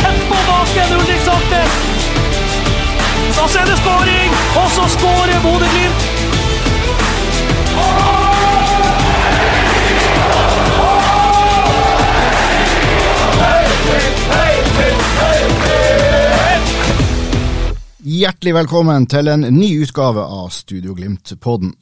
Sett på baken, Ulrik Saltnes? Da ser det skåring, og så skårer Bodø-Glimt! Hjertelig velkommen til en ny utgave av Studio Glimt-podden.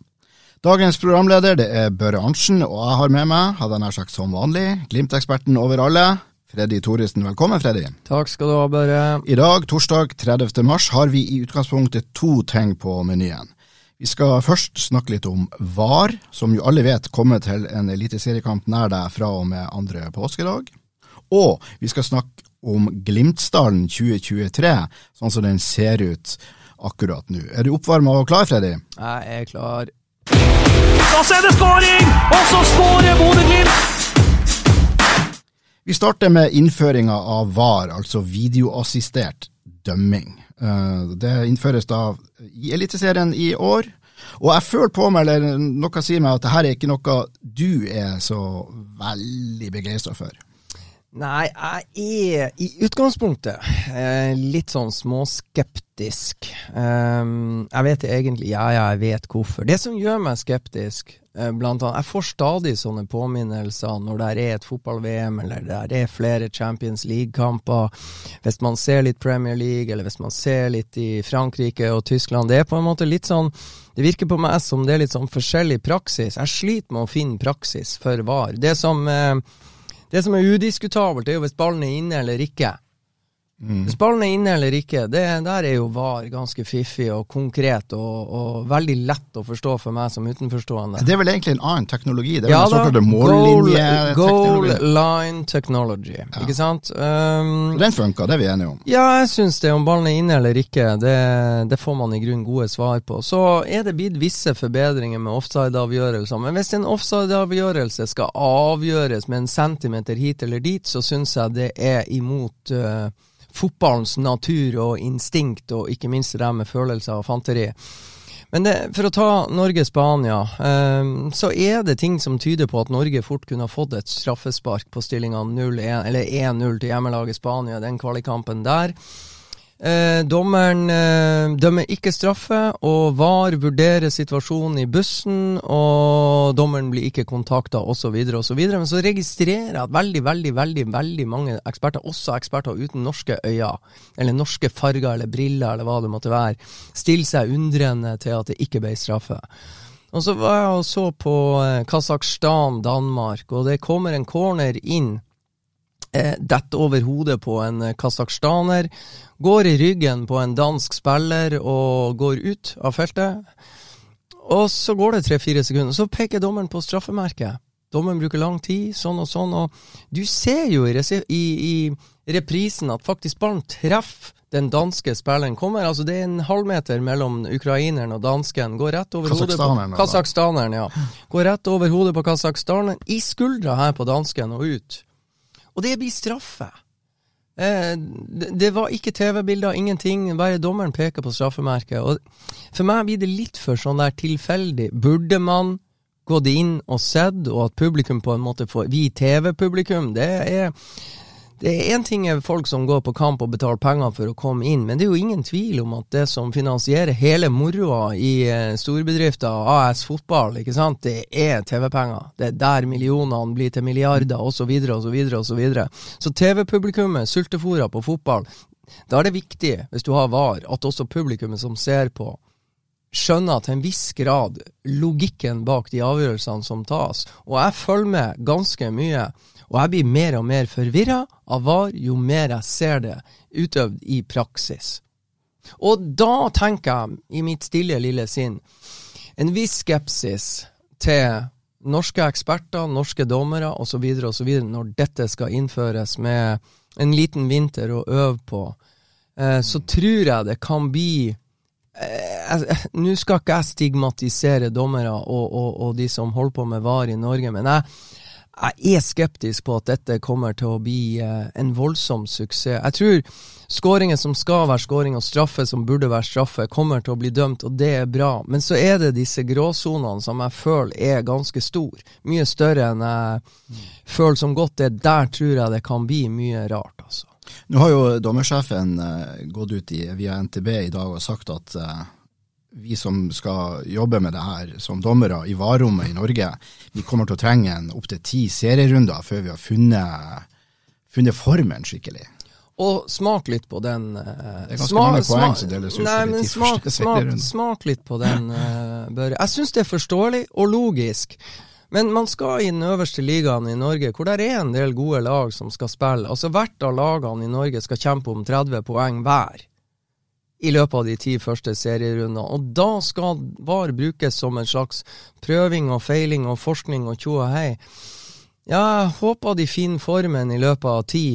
Dagens programleder det er Børre Arntzen, og jeg har med meg, hadde jeg nær sagt som vanlig, Glimt-eksperten over alle, Freddy Thoresen. Velkommen, Freddy. Takk skal du ha, Børre. I dag, torsdag 30. mars, har vi i utgangspunktet to ting på menyen. Vi skal først snakke litt om VAR, som jo alle vet kommer til en eliteseriekamp nær deg fra og med andre påskedag. Og vi skal snakke om Glimtsdalen 2023, sånn som den ser ut akkurat nå. Er du oppvarma og klar, Freddy? Jeg er klar. Da ser det skåring, og så skårer Bodø-Glimt! Vi starter med innføringa av VAR, altså videoassistert dømming. Eh, Det innføres da i Eliteserien i år. Og jeg føler på meg, eller noe sier meg, at dette er ikke noe du er så veldig begeistra for. Nei, jeg er i utgangspunktet eh, litt sånn småskeptisk. Um, jeg vet egentlig Ja, ja, jeg vet hvorfor. Det som gjør meg skeptisk, blant annet Jeg får stadig sånne påminnelser når det er et fotball-VM, eller det er flere Champions League-kamper. Hvis man ser litt Premier League, eller hvis man ser litt i Frankrike og Tyskland. Det er på en måte litt sånn Det virker på meg som det er litt sånn forskjellig praksis. Jeg sliter med å finne praksis for VAR. Det som eh, det som er udiskutabelt, er jo hvis ballen er inne eller ikke. Hvis ballen er inne eller ikke, det, der er jo VAR ganske fiffig og konkret og, og veldig lett å forstå for meg som utenforstående. Det er vel egentlig en annen teknologi? Det er Ja vel da, goal, goal line technology, ikke sant? Um, Den funka, det er vi enige om. ja, jeg syns det. Om ballen er inne eller ikke, det, det får man i grunn gode svar på. Så er det blitt visse forbedringer med offside-avgjørelser. Men hvis en offside-avgjørelse skal avgjøres med en centimeter hit eller dit, så syns jeg det er imot eh, fotballens natur og instinkt, og ikke minst det med følelser og fanteri. Men det, for å ta Norge-Spania, eh, så er det ting som tyder på at Norge fort kunne ha fått et straffespark på stillinga 0-1, eller 1-0 til hjemmelaget Spania, den kvalikkampen der. Eh, dommeren eh, dømmer ikke straffe, og VAR vurderer situasjonen i bussen, og dommeren blir ikke kontakta, osv., osv. Men så registrerer jeg at veldig, veldig, veldig veldig mange eksperter, også eksperter uten norske øyne, eller norske farger eller briller, eller hva det måtte være, stiller seg undrende til at det ikke ble straffe. Og så var jeg og så på eh, Kasakhstan-Danmark, og det kommer en corner inn detter over hodet på en kasakhstaner, går i ryggen på en dansk spiller og går ut av feltet. Og så går det tre-fire sekunder, så peker dommeren på straffemerket. Dommeren bruker lang tid, sånn og sånn, og du ser jo i, i, i reprisen at faktisk ballen treffer den danske spilleren. Kommer, altså Det er en halvmeter mellom ukraineren og dansken. Går rett over hodet på. Kasakhstaneren, ja. Går rett over hodet på kasakhstaneren, i skuldra her på dansken og ut. Og det blir straffe. Eh, det, det var ikke TV-bilder, ingenting. Bare dommeren peker på straffemerket. Og for meg blir det litt for sånn der tilfeldig. Burde man gått inn og sett, og at publikum på en måte får Vi TV-publikum, det er det er én ting er folk som går på kamp og betaler penger for å komme inn, men det er jo ingen tvil om at det som finansierer hele moroa i eh, storbedrifter, AS Fotball, ikke sant, det er TV-penger. Det er der millionene blir til milliarder, osv., osv., osv. Så TV-publikummet, sultefòra på fotball, da er det viktig, hvis du har VAR, at også publikummet som ser på, skjønner til en viss grad logikken bak de avgjørelsene som tas. Og jeg følger med ganske mye. Og jeg blir mer og mer forvirra av VAR jo mer jeg ser det utøvd i praksis. Og da tenker jeg, i mitt stille lille sinn, en viss skepsis til norske eksperter, norske dommere osv. osv. når dette skal innføres med en liten vinter å øve på, eh, så tror jeg det kan bli Nå skal ikke jeg stigmatisere dommere og, og, og, de som holder på med VAR i Norge, men jeg, jeg er skeptisk på at dette kommer til å bli eh, en voldsom suksess. Jeg tror skåringer som skal være skåring, og straffe som burde være straffe, kommer til å bli dømt, og det er bra. Men så er det disse gråsonene som jeg føler er ganske store. Mye større enn jeg mm. føler som godt er. Der tror jeg det kan bli mye rart, altså. Nå har jo dommersjefen uh, gått ut i, via NTB i dag og sagt at uh, vi som skal jobbe med det her som dommere i varerommet i Norge, vi kommer til å trenge en opptil ti serierunder før vi har funnet, funnet formen skikkelig. Og smak litt på den uh, Det er ganske smak, mange poeng som deles ut. Nei, men smak, smak, smak, litt på den, uh, Børre. Jeg syns det er forståelig og logisk. Men man skal i den øverste ligaen i Norge, hvor det er en del gode lag som skal spille. Altså Hvert av lagene i Norge skal kjempe om 30 poeng hver i løpet av de ti første serierundene. Og da skal VAR brukes som en slags prøving og feiling og forskning og tjo og hei. Ja, jeg håper de finner formen i løpet av ti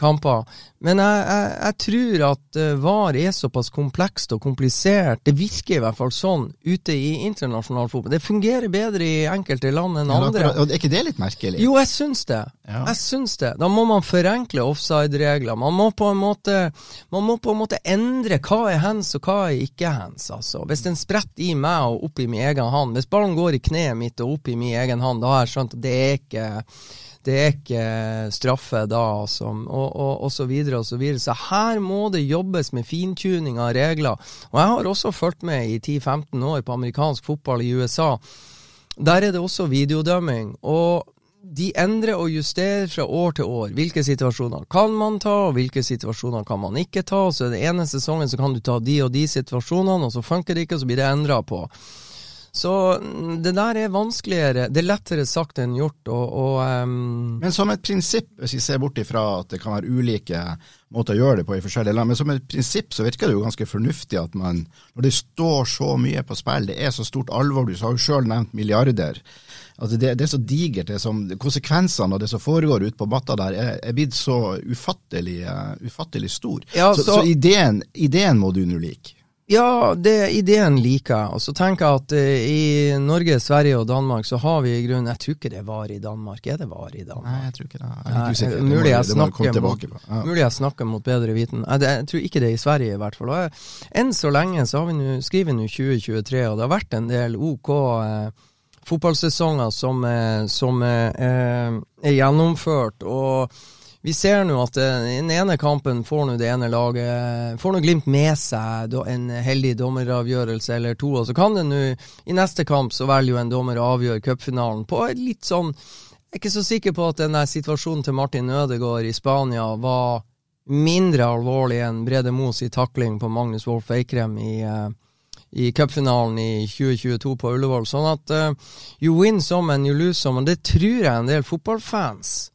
kamper. Men jeg, jeg, jeg, tror at uh, VAR er såpass komplekst og komplisert. Det virker i hvert fall sånn ute i internasjonal fotball. Det fungerer bedre i enkelte land enn andre. Ja, Er ikke det litt merkelig? Jo, jeg syns det. Ja. Jeg syns det. Da må man forenkle offside-regler. Man må på en måte Man må på en måte endre hva er hands og hva er ikke hands. Altså. Hvis den spretter i meg og opp i min egen hand, hvis ballen går i kneet mitt og opp i min egen hand, da har jeg skjønt at det er ikke det er ikke straffe da, som, og, og, og, så videre og så videre. Så her må det jobbes med fintuning av regler. Og jeg har også fulgt med i 10-15 år på amerikansk fotball i USA. Der er det også videodømming. og de endrer og justerer fra år til år. Hvilke situasjoner kan man ta, og hvilke situasjoner kan man ikke ta. Så den ene sesongen så kan du ta de og de situasjonene, og så funker det ikke, og så blir det endra på. Så mm, det der er vanskeligere. Det er lettere sagt enn gjort. Og, og, um men som et prinsipp, hvis vi ser bort ifra at det kan være ulike måter å gjøre det på i forskjellige land, men som et prinsipp så virker det jo ganske fornuftig at man, når det står så mye på spill, det er så stort alvor, du har jo sjøl nevnt milliarder. Altså det, det, er så digert. det som, Konsekvensene av det som foregår ute på matta der, er, er blitt så ufattelig, uh, ufattelig stor. Ja, så, så, så ideen, ideen, må du nå like. Ja, det, ideen liker jeg. Og så tenker jeg at uh, i Norge, Sverige og Danmark så har vi i grunnen Jeg tror ikke det var i Danmark. Er det var i Danmark? Nei, jeg tror ikke det. Jeg er usikker. Mulig, mulig, jeg snakker mot, ja. mulig jeg snakker mot bedre viten. Jeg, jeg, tror ikke det er i Sverige, i hvert fall. Og, enn så lenge så har vi nu, skriver vi nå 2023, og det har vært en del OK eh, fotballsesonger som, eh, som eh, er gjennomført. og vi ser nå at eh, i den ene kampen får nå det ene laget får nå Glimt med seg en heldig dommeravgjørelse eller to, og så kan det nå i neste kamp så velger jo en dommer å avgjøre cupfinalen på et litt sånn Jeg er ikke så sikker på at den situasjonen til Martin Ødegaard i Spania var mindre alvorlig enn Brede Moes i takling på Magnus Wolff Eikrem i, uh, i cupfinalen i 2022 på Ullevål. Sånn at uh, you win some and you lose some, og det tror jeg en del fotballfans.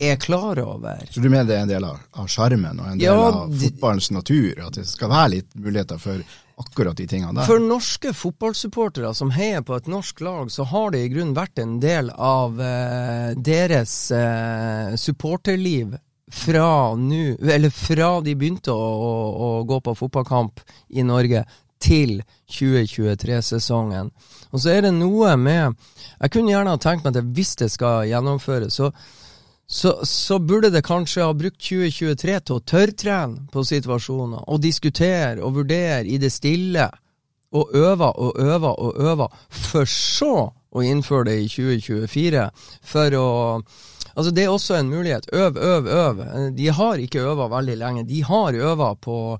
Er klar over. Så du mener det er en del av sjarmen og en del ja, av fotballens natur? At det skal være litt muligheter for akkurat de tingene der? For norske fotballsupportere som heier på et norsk lag, så har det i grunnen vært en del av eh, deres eh, supporterliv fra nå Eller fra de begynte å, å, å gå på fotballkamp i Norge til 2023-sesongen. Og så er det noe med Jeg kunne gjerne ha tenkt meg at hvis det skal gjennomføres, så så, så, burde det kanskje ha brukt 2023 til å tørrtrene på situasjoner, og diskutere og vurdere i det stille, og øve og øve og øve, for så å innføre det i 2024. For å Altså, det er også en mulighet. Øv, øv, øv. De har ikke øva veldig lenge. De har øva på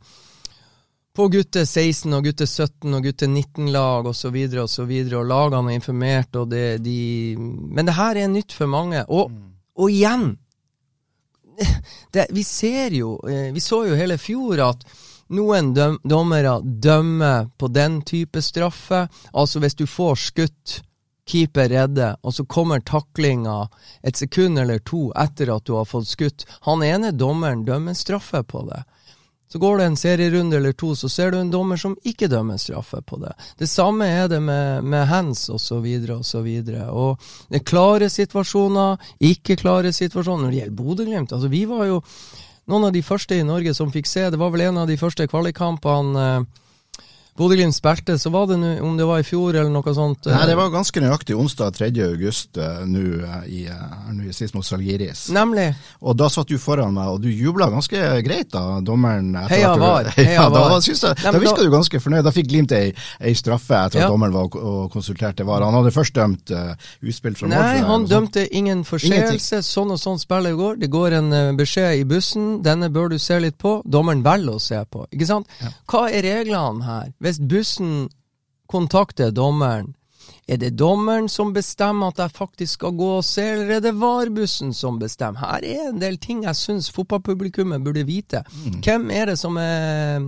på gutte 16 og gutte 17 og gutte 19-lag osv. Og, så videre, og lagene er informert, og det, de Men det her er nytt for mange. Og mm. Og igjen! Det, vi ser jo eh, Vi så jo hele fjor at noen døm, dommere dømmer på den type straffe. Altså hvis du får skutt, keeper redder, og så kommer taklinga et sekund eller to etter at du har fått skutt. Han ene dommeren dømmer straffe på det. Så går det en serierunde eller to, så ser du en dommer som ikke dømmer straffe på det. Det samme er det med, med hands osv. osv. Det er klare situasjoner, ikke klare situasjoner. Når det gjelder Bodø-Glimt, altså vi var jo noen av de første i Norge som fikk se, det var vel en av de første kvalikkampene eh, Bodø-Glimt spilte, så var det nå, om det var i fjor eller noe sånt Nei, det var ganske nøyaktig onsdag 3. august uh, nå uh, i, uh, sist mot Salgiris. Nemlig. Og da satt du foran meg, og du jubla ganske greit da dommeren Heia var. Heia var. Da, jeg, Nei, da virka du ganske fornøyd. Da fikk Glimt ei, ei straffe etter ja. at dommeren var og konsulterte VAR. Han hadde først dømt uh, utspill fra Nei, Nei, han dømte ingen forseelse. Sånn og sånn spillet går. Det går en beskjed i bussen. Denne bør du se litt på. Dommeren velger å se på. Ikke sant? Ja. Hva er reglene her? Hvis bussen kontakter dommeren, er det dommeren som bestemmer at jeg faktisk skal gå og se, eller er det VAR-bussen som bestemmer? Her er en del ting jeg syns fotballpublikummet burde vite. Mm. Hvem er det som er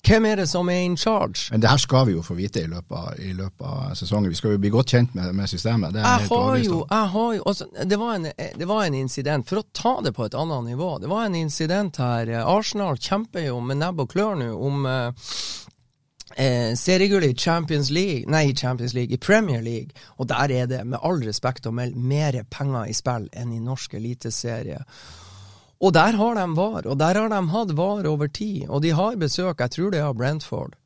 hvem er det som er in charge? Men Det her skal vi jo få vite i løpet av, i løpet av sesongen. Vi skal jo bli godt kjent med, med systemet. jeg, har jo, jeg har jo altså, det, var en, det var en incident, for å ta det på et annet nivå. Det var en incident her. Arsenal kjemper jo med nebb og klør nå om uh, eh, seriegull i Champions League, nei, Champions League, i Premier League. Og der er det, med all respekt å melde, mer penger i spill enn i norsk eliteserie. Og der har de VAR, og der har de hatt VAR over tid. Og de har besøk, jeg tror det er Brentford.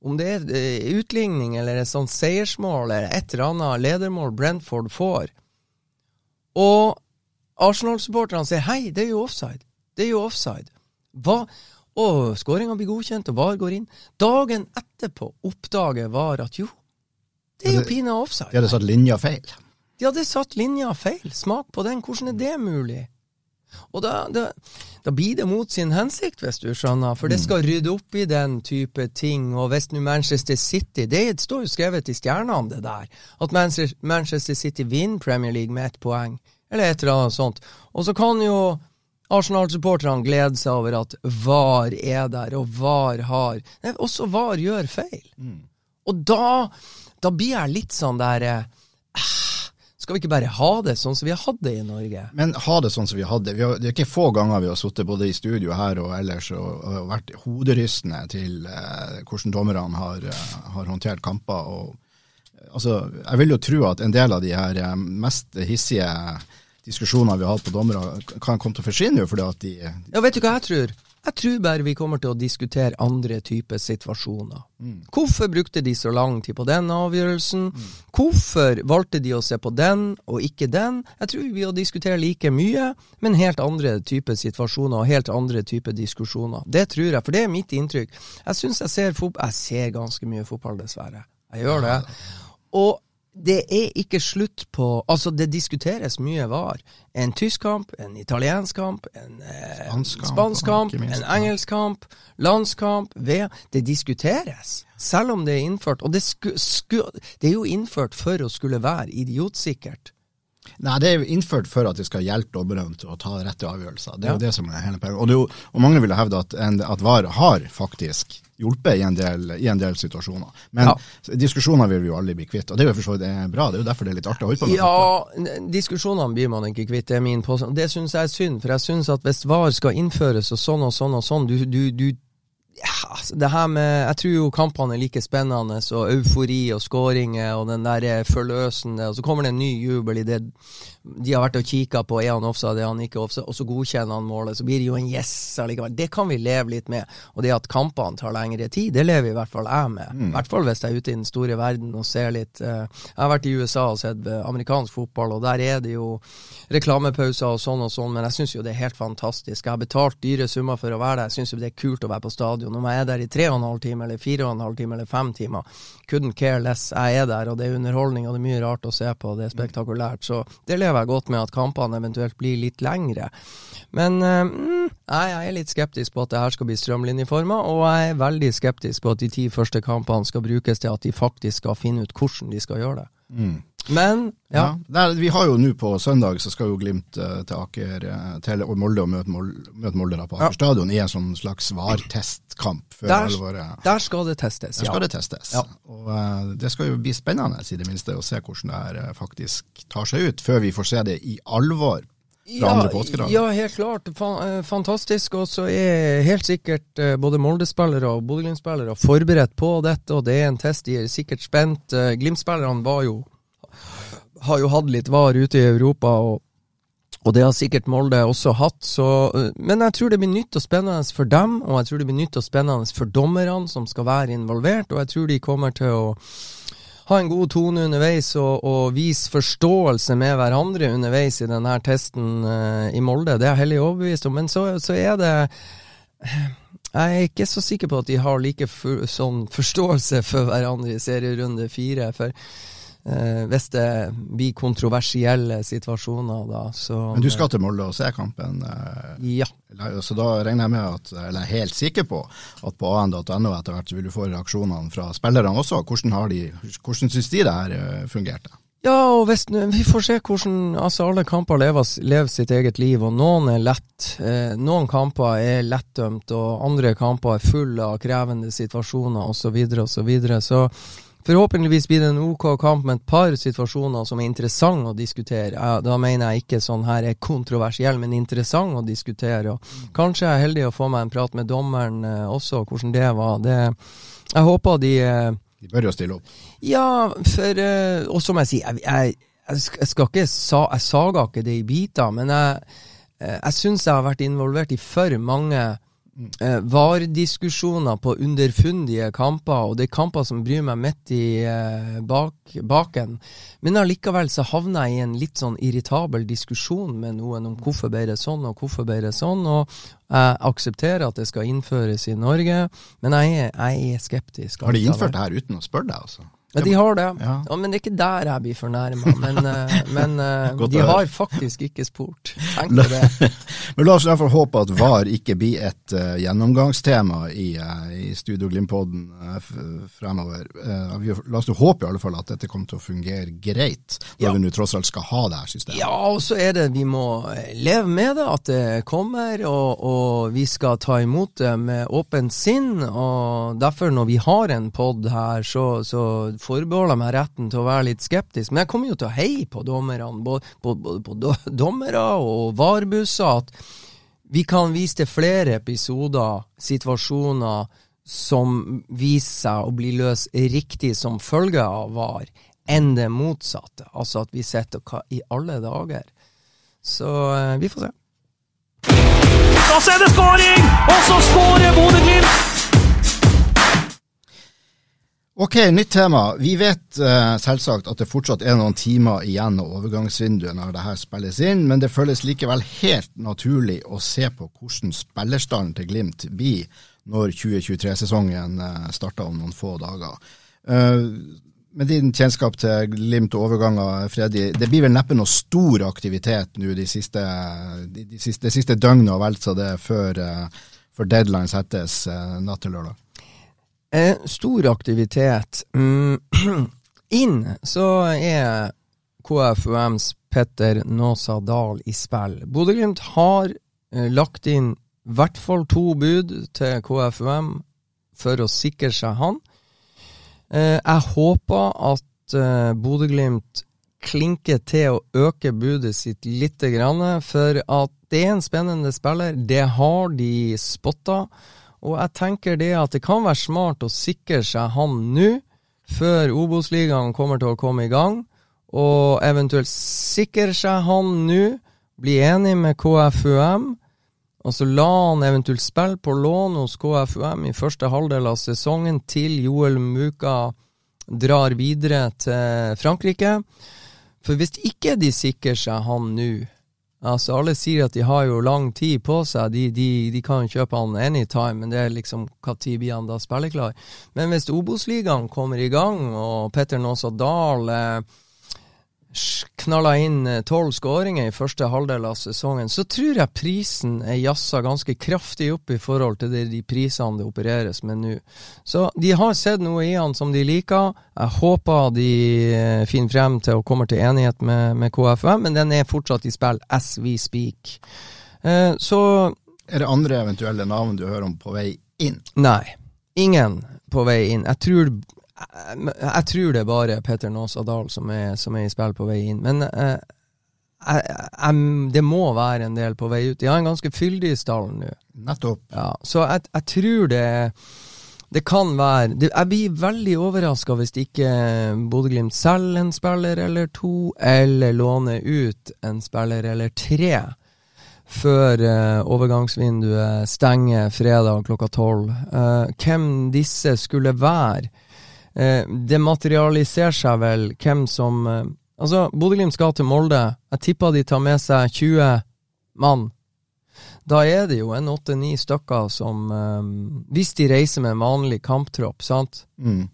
Om det er eh, utligning eller et sånt seiersmål eller et eller annet ledermål Brentford får. Og Arsenal-supporterne sier hei, det er jo offside. Det er jo offside. Hva? Og skåringa blir godkjent, og VAR går inn. Dagen etterpå oppdager VAR at jo, det er jo pinadø offside. De hadde satt linja feil. De hadde satt linja feil. Smak på den, hvordan er det mulig? Og da, da, da, blir det mot sin hensikt, hvis du skjønner, for det skal rydde opp i den type ting. Og hvis nå Manchester City Det står jo skrevet i stjernene, det der, at Manchester City vinner Premier League med ett poeng, eller et eller annet sånt. Og så kan jo Arsenal-supporterne gleder seg over at VAR er der, og VAR har Nei, Også VAR gjør feil. Mm. Og da, da, blir jeg litt sånn der eh, Skal vi ikke bare ha det sånn som vi har hatt det i Norge? Men ha det sånn som vi hadde. Vi har, det er ikke få ganger vi har sittet både i studio her og ellers og, og vært hoderystende til eh, hvordan dommerne har, eh, har, håndtert kamper. Og, altså, jeg vil jo tro at en del av de her eh, mest hissige diskusjoner vi har hatt på dommere, kan komme til å forsvinne fordi at de Ja, vet du hva jeg tror? Jeg tror bare vi kommer til å diskutere andre typer situasjoner. Mm. Hvorfor brukte de så lang tid på den avgjørelsen? Mm. Hvorfor valgte de å se på den og ikke den? Jeg tror vi vil diskutere like mye, men helt andre typer situasjoner og helt andre typer diskusjoner. Det tror jeg, for det er mitt inntrykk. Jeg syns jeg ser fotball Jeg ser ganske mye fotball, dessverre. Jeg gjør det. Og det er ikke slutt på Altså, det diskuteres mye var. En tysk kamp, en italiensk kamp, en eh, spansk kamp, en engelsk kamp, landskamp, ved, Det diskuteres, selv om det er innført. Og det, sku, sku, det er jo innført for å skulle være idiotsikkert. Nei, det er innført for at det skal hjelpe dommerne til å ta rette avgjørelser. Det er ja. jo det som er hele poenget. Og, og mange vil hevde at, at VAR har faktisk hjulpet i en del, i en del situasjoner. Men ja. diskusjoner vil vi jo aldri bli kvitt, og det er jo for så vidt bra. Det er jo derfor det er litt artig å holde på med. Ja, diskusjonene blir man ikke kvitt, det er min påstand. Det syns jeg er synd, for jeg syns at hvis VAR skal innføres og sånn og sånn og sånn, du, du, du ja, altså, det her med Jeg tror jo kampene er like spennende, og eufori og skåringer og den der forløsende, og så kommer det en ny jubel i det de har vært og kikka på er han offside, er han ikke offside, og så godkjenner han målet. Så blir det jo en yes allikevel. Det kan vi leve litt med. Og det at kampene tar lengre tid, det lever i hvert fall jeg med. Mm. I hvert fall hvis jeg er ute i den store verden og ser litt uh, Jeg har vært i USA og sett eh, amerikansk fotball, og der er det jo reklamepauser og sånn og sånn, men jeg syns jo det er helt fantastisk. Jeg har betalt dyre summer for å være der. Jeg syns jo det er kult å være på stadion. Om jeg er der i tre og en halv time eller fire og en halv time eller fem timer, couldn't care less. Jeg er der, og det er underholdning, og det er mye rart å se på, det er spektakulært. Så det lever jeg godt med at kampene eventuelt blir litt lengre. Men mm, jeg er litt skeptisk på at det her skal bli strømlinjeforma, og jeg er veldig skeptisk på at de ti første kampene skal brukes til at de faktisk skal finne ut hvordan de skal gjøre det. Mm. Men, ja. der, vi har jo nå på søndag, så skal jo Glimt uh, til Aker uh, til Molde og møte Molde, møte Molde på Aker stadion i en sånn slags svartestkamp. Der, der, skal det testes, der skal det testes. Ja. Og uh, Det skal jo bli spennende i det minste å se hvordan det her faktisk tar seg ut, før vi får se det i alvor ja. Ja, helt klart. Fantastisk. Og så er helt sikkert både Molde-spillere og Bodø-Glimt-spillere forberedt på dette, og det er en test de er sikkert spent. Glimt-spillerne var jo har jo hatt litt var ute i Europa, og, og det har sikkert Molde også hatt. Så, eh, men jeg tror det blir nytt og spennende for dem, og jeg tror det blir nytt og spennende for dommerne som skal være involvert, og jeg tror de kommer til å ha en god tone underveis og, og vise forståelse med hverandre underveis i denne testen uh, i Molde. Det er jeg hellig overbevist om. Men så, så er det Jeg er ikke så sikker på at de har like for, sånn forståelse for hverandre i serierunde fire. For eh, hvis det blir kontroversielle situasjoner, da, så Men du skal til Molde og se kampen, eh, Ja. så da regner jeg med at, eller jeg er helt sikker på, at på an.no etter hvert vil du få reaksjonene fra spillerne også. Hvordan, har de, hvordan syns de det her eh, fungerte? Ja, og hvis, vi får se hvordan altså Alle kamper lever, lever sitt eget liv, og noen er lett. Eh, noen kamper er lettdømt, og andre kamper er fulle av krevende situasjoner osv. Så, videre, og så, videre. så forhåpentligvis blir det en OK kamp med et par situasjoner som er interessante å diskutere. Da mener jeg ikke sånn her er kontroversiell, men interessant å diskutere. Og kanskje jeg er heldig å få meg en prat med dommeren eh, også, hvordan det var. Det, jeg håper de eh, De bør jo stille opp. ja, for eh, Og som jeg sier, jeg, jeg, jeg skal ikke sa, Jeg saga ikke det i biter, men jeg, jeg syns jeg har vært involvert i for mange VAR-diskusjoner på underfundige kamper, og det er kamper som bryr meg midt i eh, bak, baken. Men allikevel så havner jeg i en litt sånn irritabel diskusjon med noen om hvorfor ble det sånn, og hvorfor ble det sånn. og jeg aksepterer at det skal innføres i Norge, men jeg er, jeg er skeptisk. Har de innført det her uten å spørre deg, altså? Ja, de har det. Ja. Ja. men det er ikke der jeg blir fornærma. Men, eh, men eh, de har faktisk ikke spurt. Tenk på det. Men la oss fall håpe at VAR ikke blir et uh, gjennomgangstema i, uh, i Studio Glimt-podden uh, fremover. Eh, vi, la oss håpe i alle fall at dette kommer til å fungere greit, når Ja. vi nå tross alt skal ha det her systemet. Ja, og så er det vi må leve med det, at det kommer, og, og vi skal ta imot det med åpent sinn. Og derfor, når vi har en pod her, så, så forbeholder meg retten til å være litt skeptisk. Men jeg kommer jo til å heie på dommerne, både, på, på, på do- dommere og VAR-busser. At vi kan vise til flere episoder, situasjoner, som viser seg å bli løst riktig som følge av VAR, enn det motsatte. Altså at vi sitter og hva i alle dager. Så eh, vi får se. Da er det skåring! Og så skårer Bodø-Glimt! Ok, nytt tema. Vi vet uh, selvsagt at det fortsatt er noen timer igjen av overgangsvinduet når det her spilles inn, men det føles likevel helt naturlig å se på hvordan spillerstanden til Glimt blir når 2023-sesongen uh, starter om noen få dager. Uh, med din kjennskap til Glimt og overganger, Freddy, det blir vel neppe noe stor aktivitet nå de siste, de, de siste, det siste døgnet og vel så det før, eh, før deadline settes eh, natt til lørdag? Eh, stor aktivitet. Mm, inn så er KFUMs Petter Nåsa Dahl i spill. Bodø-Glimt har eh, lagt inn i hvert fall to bud til KFUM for å sikre seg han. Eh, jeg håper at eh, Bodø-Glimt klinker til å øke budet sitt lite grann, for at det er en spennende spiller. Det har de spotta. Og jeg tenker det at det kan være smart å sikre seg han nå, før Obos-ligaen kommer til å komme i gang, og eventuelt sikre seg han nå, bli enig med KFUM, og så la han eventuelt spille på lån hos KFUM i første halvdel av sesongen til Joel Muka drar videre til Frankrike. For hvis ikke de sikrer seg han nå Altså Alle sier at de har jo lang tid på seg, de, de, de kan kjøpe han anytime, men det er liksom når blir han da spilleklar? Men hvis Obos-ligaen kommer i gang, og Petter Nåsa Dahl eh, knalla inn eh, tolv skåringer i første halvdel av sesongen, så tror jeg prisen er jazza ganske kraftig opp i forhold til de, prisene det opereres med nå. Så de har sett noe i han som de liker. Jeg håper de eh, finner frem til å komme til enighet med, med KFM, men den er fortsatt i spill as we speak. Eh, så Er det andre eventuelle navn du hører om på vei inn? Nei. Ingen på vei inn. Jeg tror, jeg, jeg tror det er bare Petter Nåsa Dahl som som er i spill på vei inn. Men eh, jeg, jeg, det må være en del på vei ut. De har en ganske fyldig stall nå. Nettopp. Ja, så jeg tror det det kan være det, Jeg blir veldig overraska hvis ikke Bodø-Glimt selger en spiller eller to, eller låner ut en spiller eller tre før uh, overgangsvinduet stenger fredag klokka tolv. Uh, hvem disse skulle være. Uh, det materialiserer seg vel hvem som Altså, Bodø-Glimt skal til Molde. Jeg tipper de tar med seg 20 mann da er det jo en åtte-ni stykker som um, Hvis de reiser med en vanlig kamptropp, sant mm.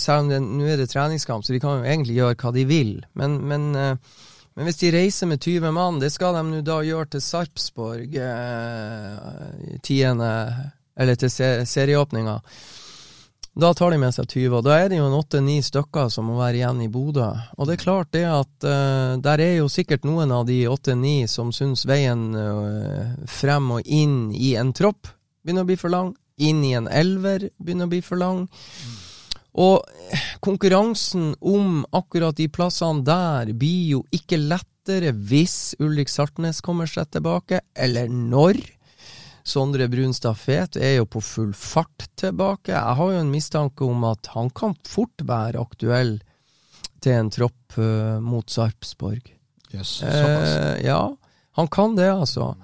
Selv om nå er det treningskamp, så de kan jo egentlig gjøre hva de vil. Men, men, men hvis de reiser med 20 mann, det skal de nå da gjøre til Sarpsborg eh, tiende Eller til se serieåpninga. Da tar de med seg 20, og da er det jo en åtte-ni stykker som må være igjen i Bodø. Og det er klart det at uh, der er jo sikkert noen av de åtte-ni som syns veien uh, frem og inn i en tropp begynner å bli for lang. Inn i en elver begynner å bli for lang. Og konkurransen om akkurat de plassene der blir jo ikke lettere hvis Ulrik Saltnes kommer seg tilbake, eller når. Sondre Brunstad Fet er jo på full fart tilbake. Jeg har jo en mistanke om at han kan fort være aktuell til en tropp uh, mot Sarpsborg. Yes, eh, ja, han kan det, altså.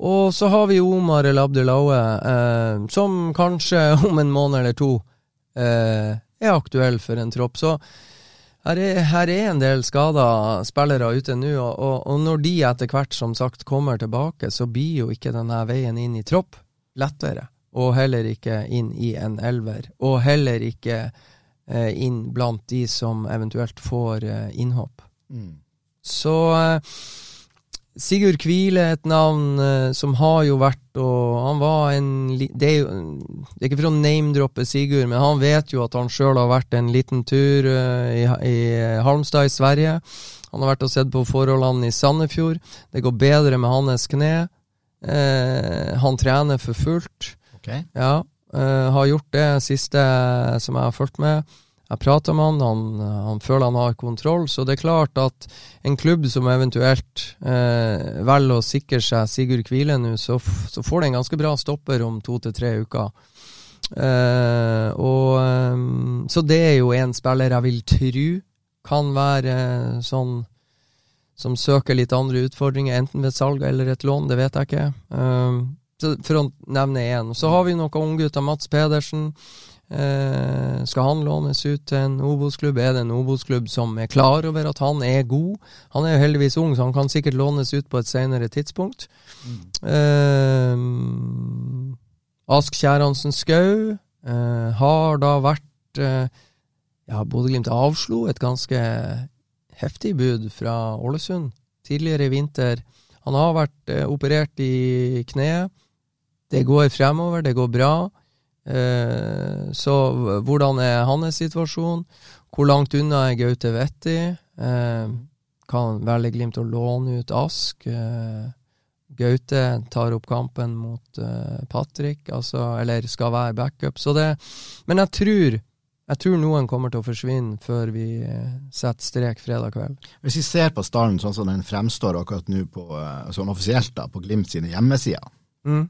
Og så har vi Omar El Abdelaue, eh, som kanskje om en måned eller to eh, er aktuell for en tropp. Så her er, en del skada spillere ute nå, og, og, når de etter hvert som sagt kommer tilbake, så blir jo ikke denne veien inn i tropp lettere. Og heller ikke inn i en elver. Og heller ikke eh, inn blant de som eventuelt får eh, innhopp. Mm. Så eh, Sigurd Kvile er et navn uh, som har jo vært og Han var en det er, jo, det er ikke for å name-droppe Sigurd, men han vet jo at han sjøl har vært en liten tur uh, i, i, Halmstad i Sverige. Han har vært og sett på forholdene i Sandefjord. Det går bedre med hans kne. Uh, han trener for fullt. Okay. Ja, har gjort det siste som jeg har fulgt med. Jeg prater med han, han, han, føler han har kontroll. Så det er klart at en klubb som eventuelt eh, velger å sikre seg Sigurd Kvile nå, så, så, får det en ganske bra stopper om to til tre uker. Eh, og, eh, så det er jo en spiller jeg vil tro kan være eh, sånn som søker litt andre utfordringer, enten ved salg eller et lån, det vet jeg ikke. Eh, for å nevne én. Så har vi noen unggutter, Mats Pedersen. Eh, skal han lånes ut til en Obos-klubb? Er det en Obos-klubb som er klar over at han er god? Han er jo heldigvis ung, så han kan sikkert lånes ut på et senere tidspunkt. Mm. Eh, Ask Kjæransen Skau eh, har da vært eh, Ja, Bodø-Glimt avslo et ganske heftig bud fra Ålesund tidligere i vinter. Han har vært eh, operert i kneet. Det går fremover, det går bra. Eh, så hvordan er hans situasjon? Hvor langt unna er Gaute Vetti? Eh, kan Glimt å låne ut Ask? Eh, Gaute tar opp kampen mot Patrick, altså, eller skal være backup. Så det, men jeg tror, jeg tror noen kommer til å forsvinne før vi setter strek fredag kveld. Hvis vi ser på stallen sånn som den fremstår akkurat nå på, sånn offisielt da, på Glimt sine hjemmesider, mm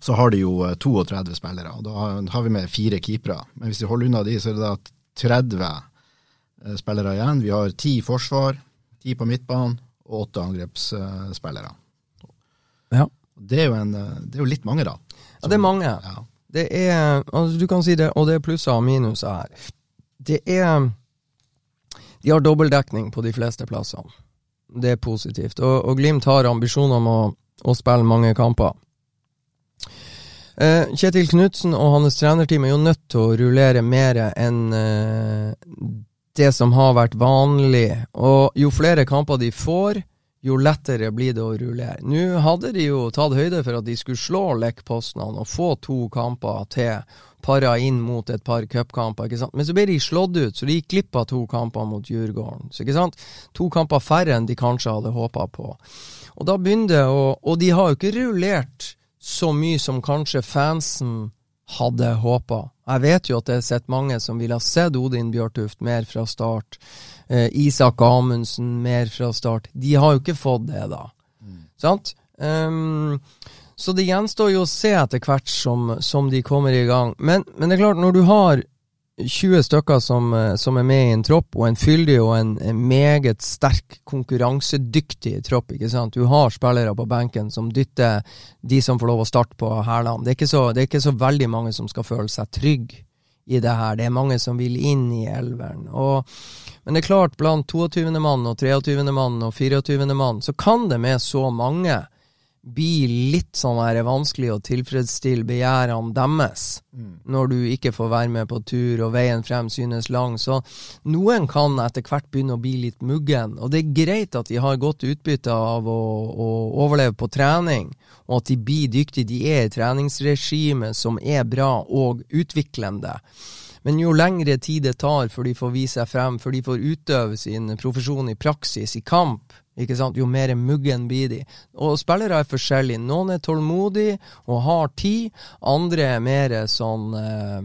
så har de jo 32 eh, spillere. og Da har vi med fire keepere. Men hvis vi holder unna de, så er det da 30 eh, spillere igjen. Vi har ti forsvar, ti på midtbanen og åtte angrepsspillere. Ja. Det er, jo en, eh, det er jo litt mange, da. ja, det er mange. Ja. Det er, altså Du kan si det, og det er plusser og minuser her. Det er De har dobbeltdekning på de fleste plassene. Det er positivt. Og, og Glimt har ambisjoner om å, å spille mange kamper. Uh, Kjetil Knutsen og hans trenerteam er jo nødt til å rullere mer enn uh, det som har vært vanlig. Og jo flere kamper de får, jo lettere blir det å rullere. Nå hadde de jo tatt høyde for at de skulle slå Lech og få to kamper til, para inn mot et par cupkamper. Men så ble de slått ut, så de gikk glipp av to kamper mot Djurgården. Så ikke sant? To kamper færre enn de kanskje hadde håpa på. Og da begynner det å Og de har jo ikke rullert så mye som kanskje fansen hadde håpa. Jeg vet jo at det er sett mange som ville ha sett Odin Bjørtuft mer fra start. Eh, Isak Amundsen mer fra start. De har jo ikke fått det, da. Sant? Um, så det gjenstår jo å se etter hvert som, som de kommer i gang. Men, men, det er klart, når du har 20 stykker som, eh, som, er med i en tropp, og en fyldig og en, en, meget sterk, konkurransedyktig tropp. ikke sant? Du har spillere på benken som dytter de som får lov å starte på hælene. Det, det, er ikke så veldig mange som skal føle seg trygge i det her. Det er mange som vil inn i elveren. Og, men det er klart, blant 22. mann og 23. mann og 24. mann, så kan det med så mange blir litt sånn her vanskelig å tilfredsstille begjærene deres mm. når du ikke får være med på tur og veien frem synes lang. Så noen kan etter hvert begynne å bli litt muggen. Og det er greit at de har godt utbytte av å, å overleve på trening, og at de blir dyktige. De er i treningsregimet som er bra og utviklende. Men jo lengre tid det tar før de får vise seg frem, før de får utøve sin profesjon i praksis, i kamp, ikke sant? Jo mer muggen blir de. Og spillere er forskjellige. Noen er tålmodige og har tid. Andre er mer sånn uh,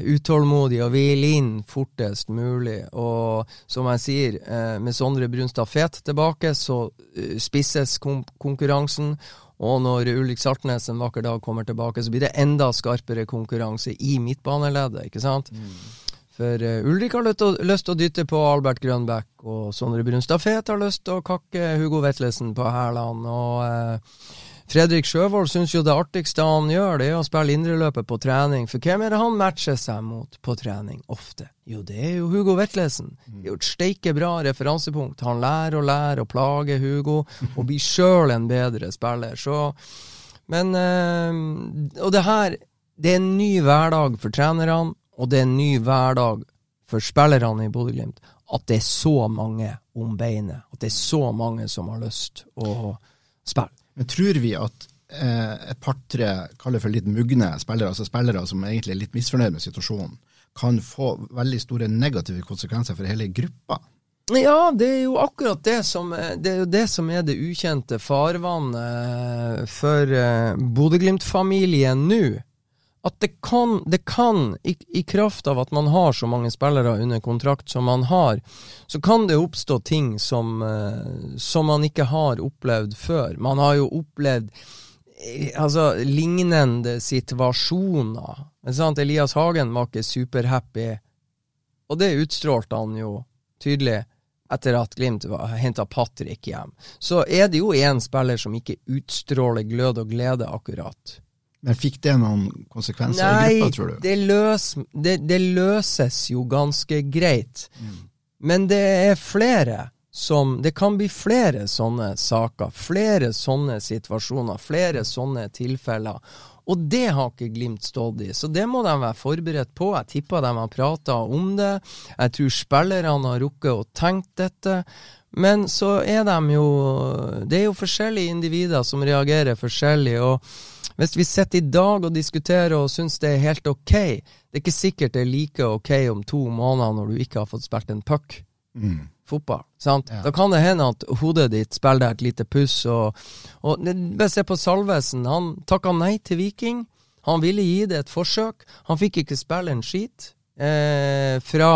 utålmodige og vil inn fortest mulig. Og som jeg sier, uh, med Sondre Brunstad Fet tilbake, så uh, spisses konkurransen. Og når Ulrik Saltnes en vakker dag kommer tilbake, så blir det enda skarpere konkurranse i midtbaneleddet, ikke sant? Mm. For uh, Ulrik har lyst til å dytte på Albert Grønbæk, og Sondre Brunstad Fet har lyst til å kakke Hugo Vetlesen på hælene. Og uh, Fredrik Sjøvold syns jo det artigste han gjør, det er å spille indreløpet på trening. For hvem er det han matcher seg mot på trening ofte? Jo, det er jo Hugo Vetlesen. Det er jo et steike bra referansepunkt. Han lærer og lærer å plage Hugo, og blir sjøl en bedre spiller. Så Men uh, Og det her, det er en ny hverdag for trenerne og det er en ny hverdag for spillerne i Bodø-Glimt at det er så mange om beinet. At det er så mange som har lyst å spille. Men tror vi at eh, et par-tre, kaller for litt mugne spillere, altså spillere som egentlig er litt misfornøyd med situasjonen, kan få veldig store negative konsekvenser for hele gruppa? Ja, det er jo akkurat det som, det er, det som er det ukjente farvannet for eh, Bodø-Glimt-familien nå at det kan, det kan i, i, kraft av at man har så mange spillere under kontrakt som man har, så kan det oppstå ting som, eh, som man ikke har opplevd før. Man har jo opplevd eh, altså, lignende situasjoner. Sant? Elias Hagen var ikke superhappy, og det utstrålte han jo tydelig etter at Glimt henta Patrick hjem. Så er det jo én spiller som ikke utstråler glød og glede, akkurat. Men fikk det noen konsekvenser Nei, i gruppa, tror du? Det, løs, det, det løses jo ganske greit. Mm. Men det er flere som Det kan bli flere sånne saker, flere sånne situasjoner, flere sånne tilfeller. Og det har ikke Glimt stått i, så det må de være forberedt på. Jeg tipper de har prata om det. Jeg tror spillerne har rukket å tenke dette. Men så er de jo Det er jo forskjellige individer som reagerer forskjellig. og hvis vi sitter i dag og diskuterer og syns det er helt ok, det er ikke sikkert det er like ok om to måneder når du ikke har fått spilt en puck. Mm. Fotball. sant? Ja. Da kan det hende at hodet ditt spiller deg et lite puss. Og, og Bare se på Salvesen. Han takka nei til Viking. Han ville gi det et forsøk. Han fikk ikke spille en skit eh, fra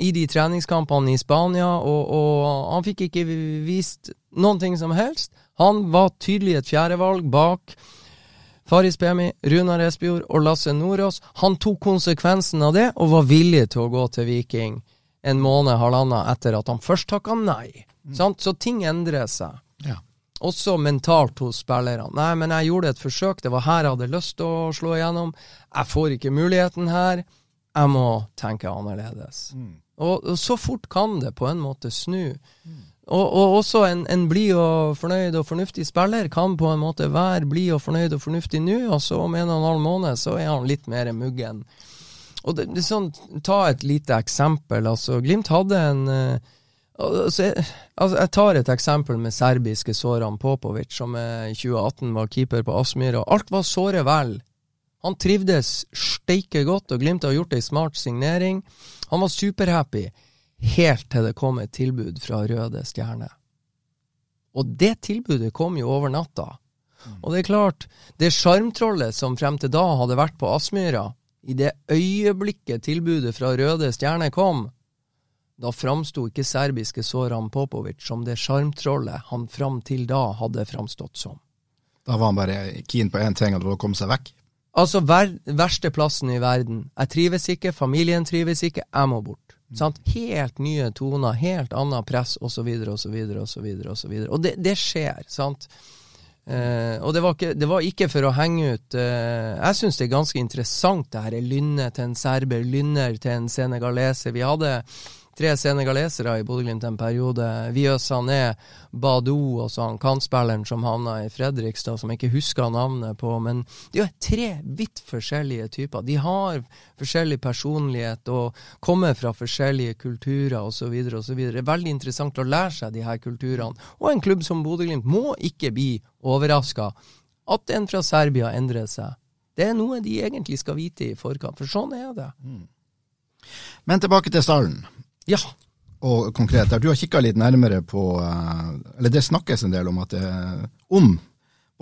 i de treningskampene i Spania, og, og, han fikk ikke vist noen ting som helst. Han var tydelig et fjerdevalg bak Faris Pemi, Runar Espejord og Lasse Nordås. Han tok konsekvensen av det og var villig til å gå til Viking en måned, halvannen etter at han først takka nei. Mm. Så ting endrer seg. Ja. Også mentalt hos spillerne. Nei, men jeg gjorde et forsøk, det var her jeg hadde lyst til å slå igjennom. Jeg får ikke muligheten her. Jeg må tenke annerledes. Mm. Og, og, så fort kan det på en måte snu. Mm. Og, og, også en, en blid og fornøyd og fornuftig spiller kan på en måte være blid og fornøyd og fornuftig nå, og så om en og en halv måned så er han litt mer muggen. Og det, det sånn, Ta et lite eksempel. altså Glimt hadde en uh, altså, jeg, altså, jeg tar et eksempel med serbiske Soran Popovic, som i 2018 var keeper på Aspmyra. Alt var såre vel. Han trivdes steike godt, og Glimt har gjort ei smart signering. Han var superhappy helt til det kom et tilbud fra Røde Stjerne. Og det tilbudet kom jo over natta. Og det er klart, det sjarmtrollet som frem til da hadde vært på Aspmyra, i det øyeblikket tilbudet fra Røde Stjerne kom, da framsto ikke serbiske Soran Popovic som det sjarmtrollet han fram til da hadde framstått som. Da var han bare keen på én ting, og det var å komme seg vekk. Altså, ver verste plassen i verden. Jeg trives ikke, familien trives ikke, jeg må bort. Mm. Sant? Helt nye toner, helt annet press, osv., osv., osv. Og det, det skjer, sant. Eh, og det var, ikke, det var, ikke, for å henge ut eh, Jeg syns det er ganske interessant, det her lynnet til en serber, lynner til en senegaleser. Vi hadde tre senegalesere i Bodø-Glimt en periode. Vieux Sané, Badou og så han kantspilleren som havna i Fredrikstad, som jeg ikke husker navnet på. Men det er tre vidt forskjellige typer. De har forskjellig personlighet og kommer fra forskjellige kulturer osv. osv. Det er veldig interessant å lære seg de her kulturene. Og en klubb som Bodø-Glimt må ikke bli overraska at en fra Serbia endrer seg. Det er noe de egentlig skal vite i forkant, for sånn er det. Mm. Men tilbake til stallen. Ja. Og konkret der, du har kikka litt nærmere på eh, Eller det snakkes en del om at det om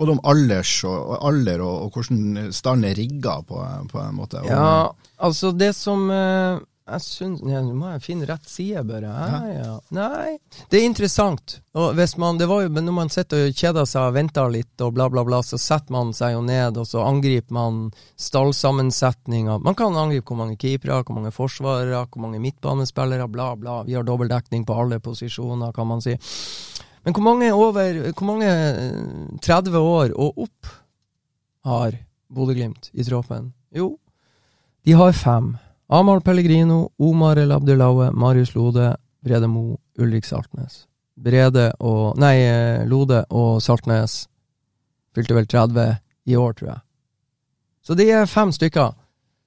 både om alders og, alder og, og hvordan stallen er rigga på, på, en måte. ja, altså det som eh, jeg syns Nå må jeg finne rett side, bare. Ja, ja. Nei, det er interessant. Og hvis man, det var jo, Når man sitter og kjeder seg og venter litt og bla, bla, bla, så setter man seg jo ned, og så angriper man stallsammensetninga. Man kan angripe hvor mange keepere, hvor mange forsvarere, hvor mange midtbanespillere, bla, bla. Vi har dobbeltdekning på alle posisjoner, kan man si. Men hvor mange over Hvor mange 30 eh, år og opp har Bodø-Glimt i troppen? Jo, de har fem. Amahl Pellegrino, Omar El Abdelaue, Marius Lode, Brede Mo, Ulrik Saltnes. Brede og Nei, eh, Lode og Saltnes fylte vel 30 i år, tror jeg. Så de er fem stykker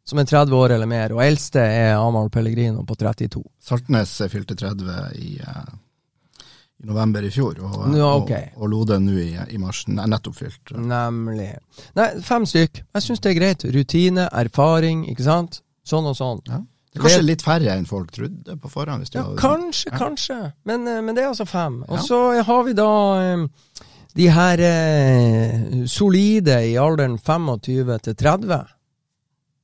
som er 30 år eller mer, og eldste er Amahl Pellegrino på 32. Saltnes fylte 30 i, uh, i november i fjor, og, ja, okay. og, og Lode nå i, i mars. Nettopp fylt. Nemlig. Nei, fem stykk. Jeg syns det er greit. Rutine, erfaring, ikke sant? Sånn og sånn. Ja. Det er kanskje litt færre enn folk trodde på forhånd? ja, kanskje, ja. kanskje. Men, eh, men, det er altså fem. Og så har vi da um, de her eh, solide i alderen 25 til 30.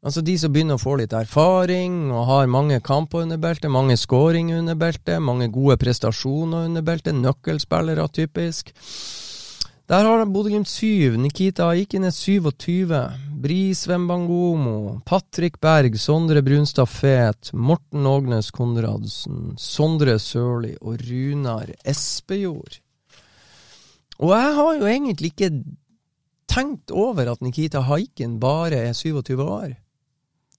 Altså de som begynner å få litt erfaring og har mange kamper under beltet, mange skåringer under beltet, mange gode prestasjoner under beltet, nøkkelspillere typisk. Der har Bodø-Glimt syv. Nikita Aikines 27. Bris Wembangomo. Patrick Berg. Sondre Brunstad Fet. Morten Ågnes Konradsen. Sondre Sørli og Runar Espejord. Og jeg har jo egentlig ikke tenkt over at Nikita Haiken bare er 27 år.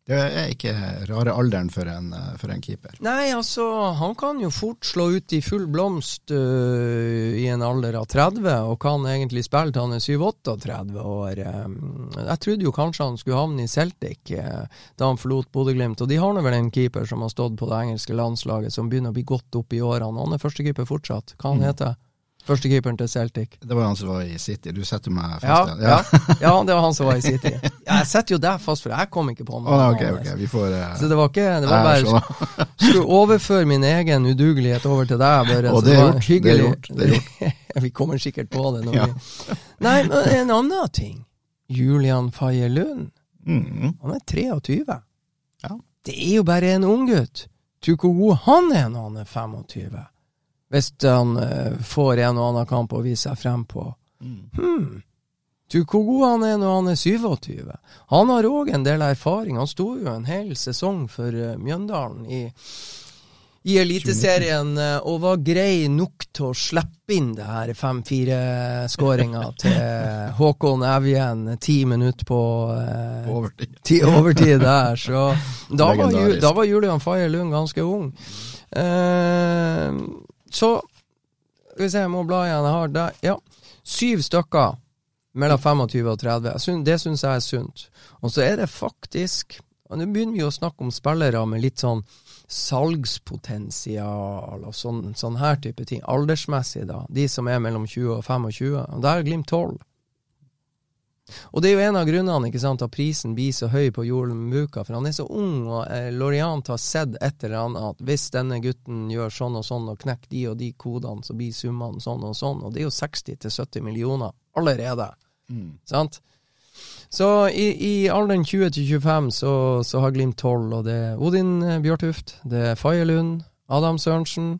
Det er ikke rare alderen for en, for en, keeper. Nei, altså, han kan jo fort slå ut i full blomst uh, i en alder av 30, og kan egentlig spille til han er 37-38 år. Um, jeg trodde jo kanskje han skulle havne i Celtic uh, da han forlot Bodø-Glimt, og de har nå vel en keeper som har stått på det engelske landslaget, som begynner å bli godt opp i årene. Han er førstekeeper fortsatt. Hva han mm. heter Førstekeeperen til Celtic. Det var han som var i City. Du setter meg fast ja, ja. ja, ja, det var han som var i City. Jeg setter jo deg fast, for jeg kom ikke på noe. Oh, okay, okay. Vi får, uh, så det var ikke Det var bare Skulle overføre min egen udugelighet over til deg. Bare, og det er gjort. Det er gjort. Det er gjort. vi kommer sikkert på det. Når vi... Nei, men en annen ting. Julian Faye Lund. Mm. Han er 23. Ja. Det er jo bare en unggutt. Tror hvor god han er når han er 25. Hvis han uh, får en og annen kamp å vise seg frem på. Mm. Hmm. Du, hvor god han er når han er 27. Han har òg en del erfaring. Han sto jo en hel sesong for uh, Mjøndalen i, i Eliteserien uh, og var grei nok til å slippe inn det her 5-4-skåringa til Håkon Evjen ti minutter på uh, overtid. Ti, overtid der. Så da var, da var Julian Faye Lund ganske ung. Uh, så Skal vi se, jeg må bla igjen. Jeg har der, ja. Syv stykker mellom 25 og 30. det syns jeg er sunt. Og så er det faktisk og Nå begynner vi å snakke om spillere med litt sånn salgspotensial og sånn, sånn her type ting. Aldersmessig, da. De som er mellom 20 og 25. Og der er Glimt 12. Og det er jo en av grunnene ikke sant, at prisen blir så høy på Joel Muka, for han er så ung, og eh, Loriant har sett et eller annet at hvis denne gutten gjør sånn og sånn og knekker de og de kodene, så blir summene sånn og sånn, og det er jo 60-70 millioner allerede Sant? Så i, i alderen 20-25 så, så har Glimt 12, og det er Odin eh, Bjørtuft, det er Faye Lund, Adam Sørensen,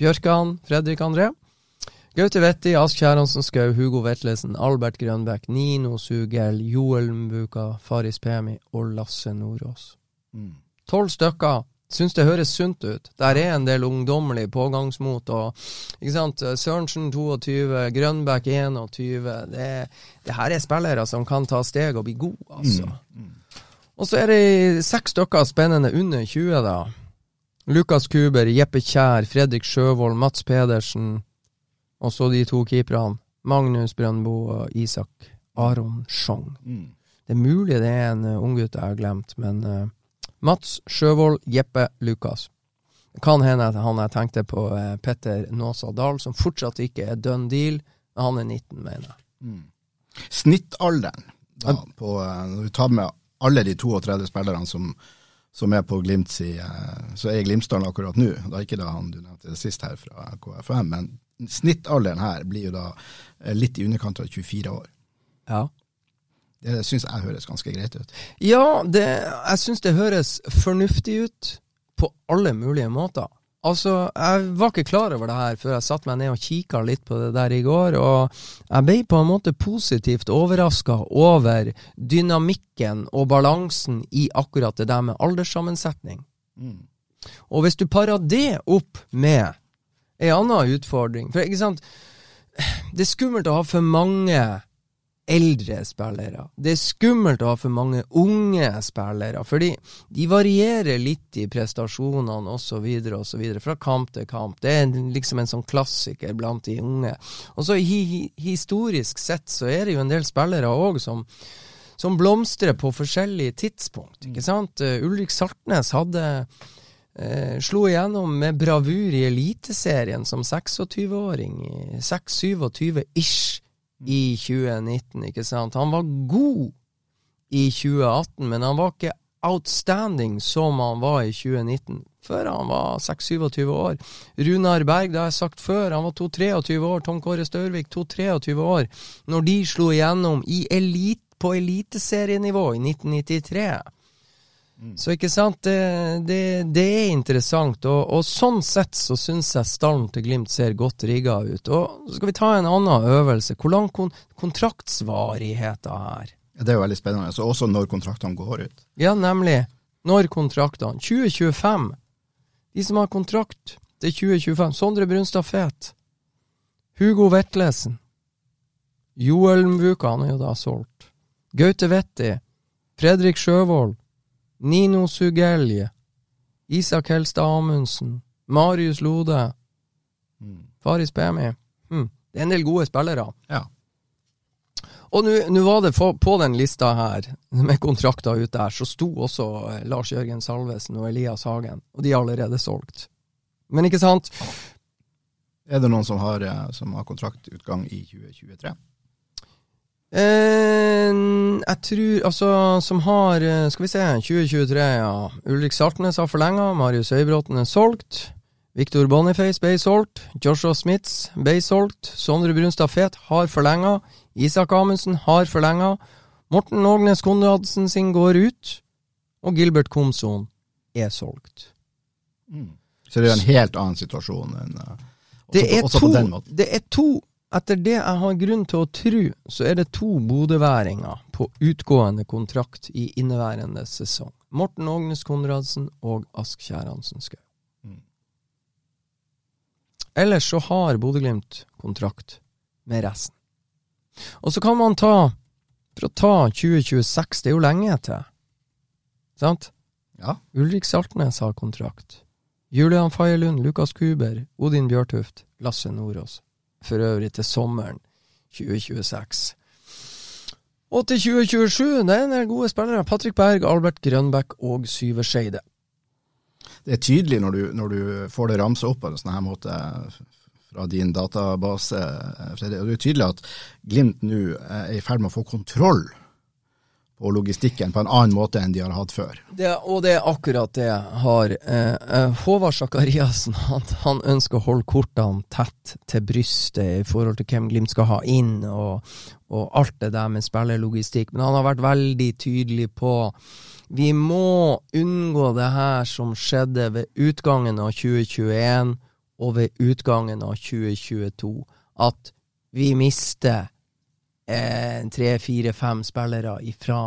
Bjørkan, Fredrik André. Gaute Vetti, Ask Kjæransen Skau, Hugo Vetlesen, Albert Grønbæk, Nino Sugel, Joel Mbuka, Faris Pemi og Lasse Nordås. Tolv stykker. Syns det høres sunt ut. Der er en del ungdommelig pågangsmot. og ikke sant, Sørensen 22, Grønbæk 21. Det, det her er spillere som kan ta steg og bli gode, altså. Og så er det seks stykker spennende under 20, da. Lukas Kuber, Jeppe Kjær, Fredrik Sjøvold, Mats Pedersen. Og så de to keeperne. Magnus Brøndbo og Isak Aron Schjong. Det er mulig det er en uh, unggutt jeg har glemt, men uh, Mats Sjøvold, Jeppe Lukas. Det kan hende at han jeg tenkte på, uh, Petter Nåsa Dahl, som fortsatt ikke er done deal. Men han er 19, mener jeg. Snittalderen, da, på, når du tar med alle de 32 spillerne som, som er på Glimt si, så er Glimtsdalen akkurat nå, da ikke da han du nevnte sist her fra KFM, men snittalderen her blir jo da eh, litt i underkant av 24 år. Ja. Det syns jeg høres ganske greit ut. Ja, det, jeg syns det høres fornuftig ut på alle mulige måter. Altså, jeg var ikke klar over det her før jeg satte meg ned og kikka litt på det der i går, og jeg ble på en måte positivt overraska over dynamikken og balansen i akkurat det der med alderssammensetning. Og hvis du parer det opp med ei anna utfordring For ikke sant, det er skummelt å ha for mange eldre spillere. Det er skummelt å ha for mange unge spillere, fordi de varierer litt i prestasjonene osv. osv. fra kamp til kamp. Det er liksom en sånn klassiker blant de unge. Og så hi hi historisk sett så er det jo en del spillere òg som som blomstrer på forskjellige tidspunkt. ikke sant? Uh, Ulrik Saltnes hadde eh, slo igjennom med bravur i Eliteserien som 26-åring. 26-27-ish i 2019, ikke sant. Han var god i 2018, men han var ikke outstanding som han var i 2019, før han var 26-27 år. Runar Berg, det har jeg sagt før, han var 2-23 år. Tom Kåre Størvik, 2-23 år. Når de slo igjennom i elit, på eliteserienivå i 1993. Så ikke sant, det, det, det er interessant, og, og sånn sett så syns jeg stallen til Glimt ser godt rigga ut. Og så skal vi ta en annen øvelse. Hvor lang kon kontraktsvarigheten her? Det er jo veldig spennende. Så også når kontraktene går ut. Ja, nemlig. Når kontraktene? 2025. De som har kontrakt til 2025. Sondre Brunstad Fet. Hugo Vetlesen. Joel Mvuka, han er jo da solgt. Gaute Vetti. Fredrik Sjøvold. Nino Sugelje, Isak Helstad Amundsen, Marius Lode, Faris Pemi. Mm. Det er en del gode spillere. Ja. Og nå var det på, på den lista her, med kontrakter ute der, så sto også eh, Lars Jørgen Salvesen og Elias Hagen, og de er allerede solgt. Men ikke sant? Er det noen som har, eh, som har kontraktutgang i 2023? Eh, jeg tror Altså, som har eh, Skal vi se 2023, ja. Ulrik Saltnes har forlenga. Marius Høybråten er solgt. Victor Boniface ble solgt. Joshua Smiths ble solgt. Sondre Brunstad Fet har forlenga. Isak Amundsen har forlenga. Morten Ågnes Konradsen sin går ut. Og Gilbert Komson er solgt. Så det er en helt annen situasjon enn uh, også, Det er, også to, på den måten. det er to Etter det jeg har grunn til å tro, så er det to bodøværinger på utgående kontrakt i inneværende sesong. Morten Ågnes Konradsen og Ask Kjæransen Skau. Ellers så har Bodø-Glimt kontrakt med resten. Og så kan man ta, for å ta 2026, det er jo lenge til, sant? Ja. Ulrik Saltnes har kontrakt. Julian Fagerlund, Lukas Kuber, Odin Bjørtuft, Lasse Nordås. For øvrig til sommeren 2026. Og til 2027, det er en gode spillere. Patrick Berg, Albert Grønbæk og Syver Skeide. Det er tydelig når du, når du får det ramsa opp på en sånn måte fra din database, Fredrik. Det er tydelig at Glimt nå er i ferd med å få kontroll på logistikken på en annen måte enn de har hatt før. Det, og det er akkurat det jeg har. Eh, eh, Håvard Sakariassen han, ønsker å holde kortene tett til brystet i forhold til hvem Glimt skal ha inn, og, og alt det der med spillerlogistikk. Men han har vært veldig tydelig på vi må unngå det her som skjedde ved utgangen av 2021 og ved utgangen av 2022. At vi mister tre, fire, fem spillere ifra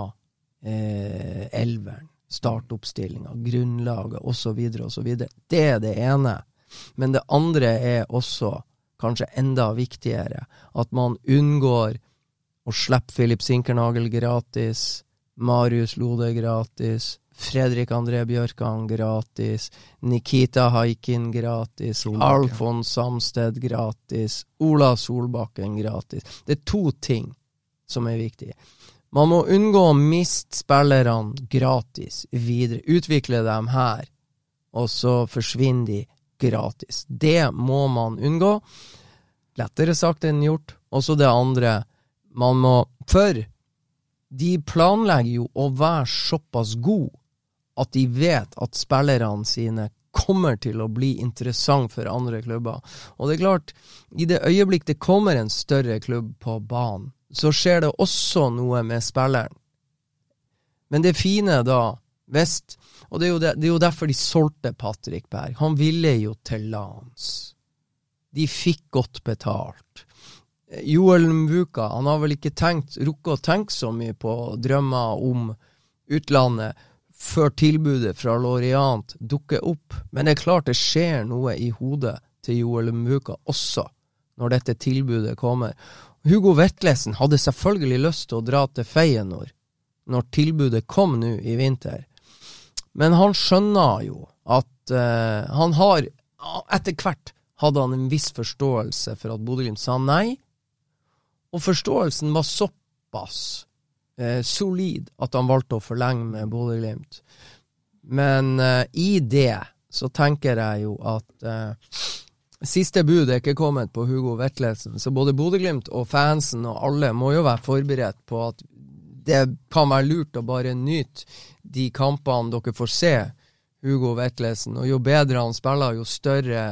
eh, elveren, startoppstillinga, grunnlaget osv. osv. Det er det ene. Men det andre er også, kanskje enda viktigere, at man unngår å slippe Filip Sinkernagel gratis, Marius Lode gratis, Fredrik André Bjørkan gratis, Nikita Haikin gratis, Solbakken. Alfons Samsted gratis, Ola Solbakken gratis. Det er to ting som er viktige. Man må unngå å miste spillerne gratis videre. Utvikle dem her, og så forsvinner de gratis. Det må man unngå. Lettere sagt enn gjort. Og så det andre. Man må For de planlegger jo å være såpass gode at de vet at spillerne sine kommer til å bli interessant for andre klubber. Og det er klart, i det øyeblikk det kommer en større klubb på banen, så skjer det også noe med spilleren. Men det fine da, hvis Og det er, det, det er, jo derfor de solgte Patrick Berg. Han ville jo til lands. De fikk godt betalt. Joel Mvuka han har vel ikke tenkt, rukket å tenke så mye på drømmer om utlandet før tilbudet fra Loriant dukker opp. Men det er klart det skjer noe i hodet til Joel Muka også, når dette tilbudet kommer. Hugo Vetlesen hadde selvfølgelig lyst til å dra til Feyenoord når tilbudet kom nå i vinter, men han skjønner jo at uh, han har Etter hvert hadde han en viss forståelse for at Bodø-Glimt sa nei, og forståelsen var såpass eh, solid at han valgte å forlenge med Bodø-Glimt. Men eh, i det så tenker jeg jo at eh, siste bud er ikke kommet på Hugo Vetlesen, så både Bodø-Glimt og fansen og alle må jo være forberedt på at det kan være lurt å bare nyte de kampene dere får se Hugo Vetlesen. Og jo bedre han spiller, jo større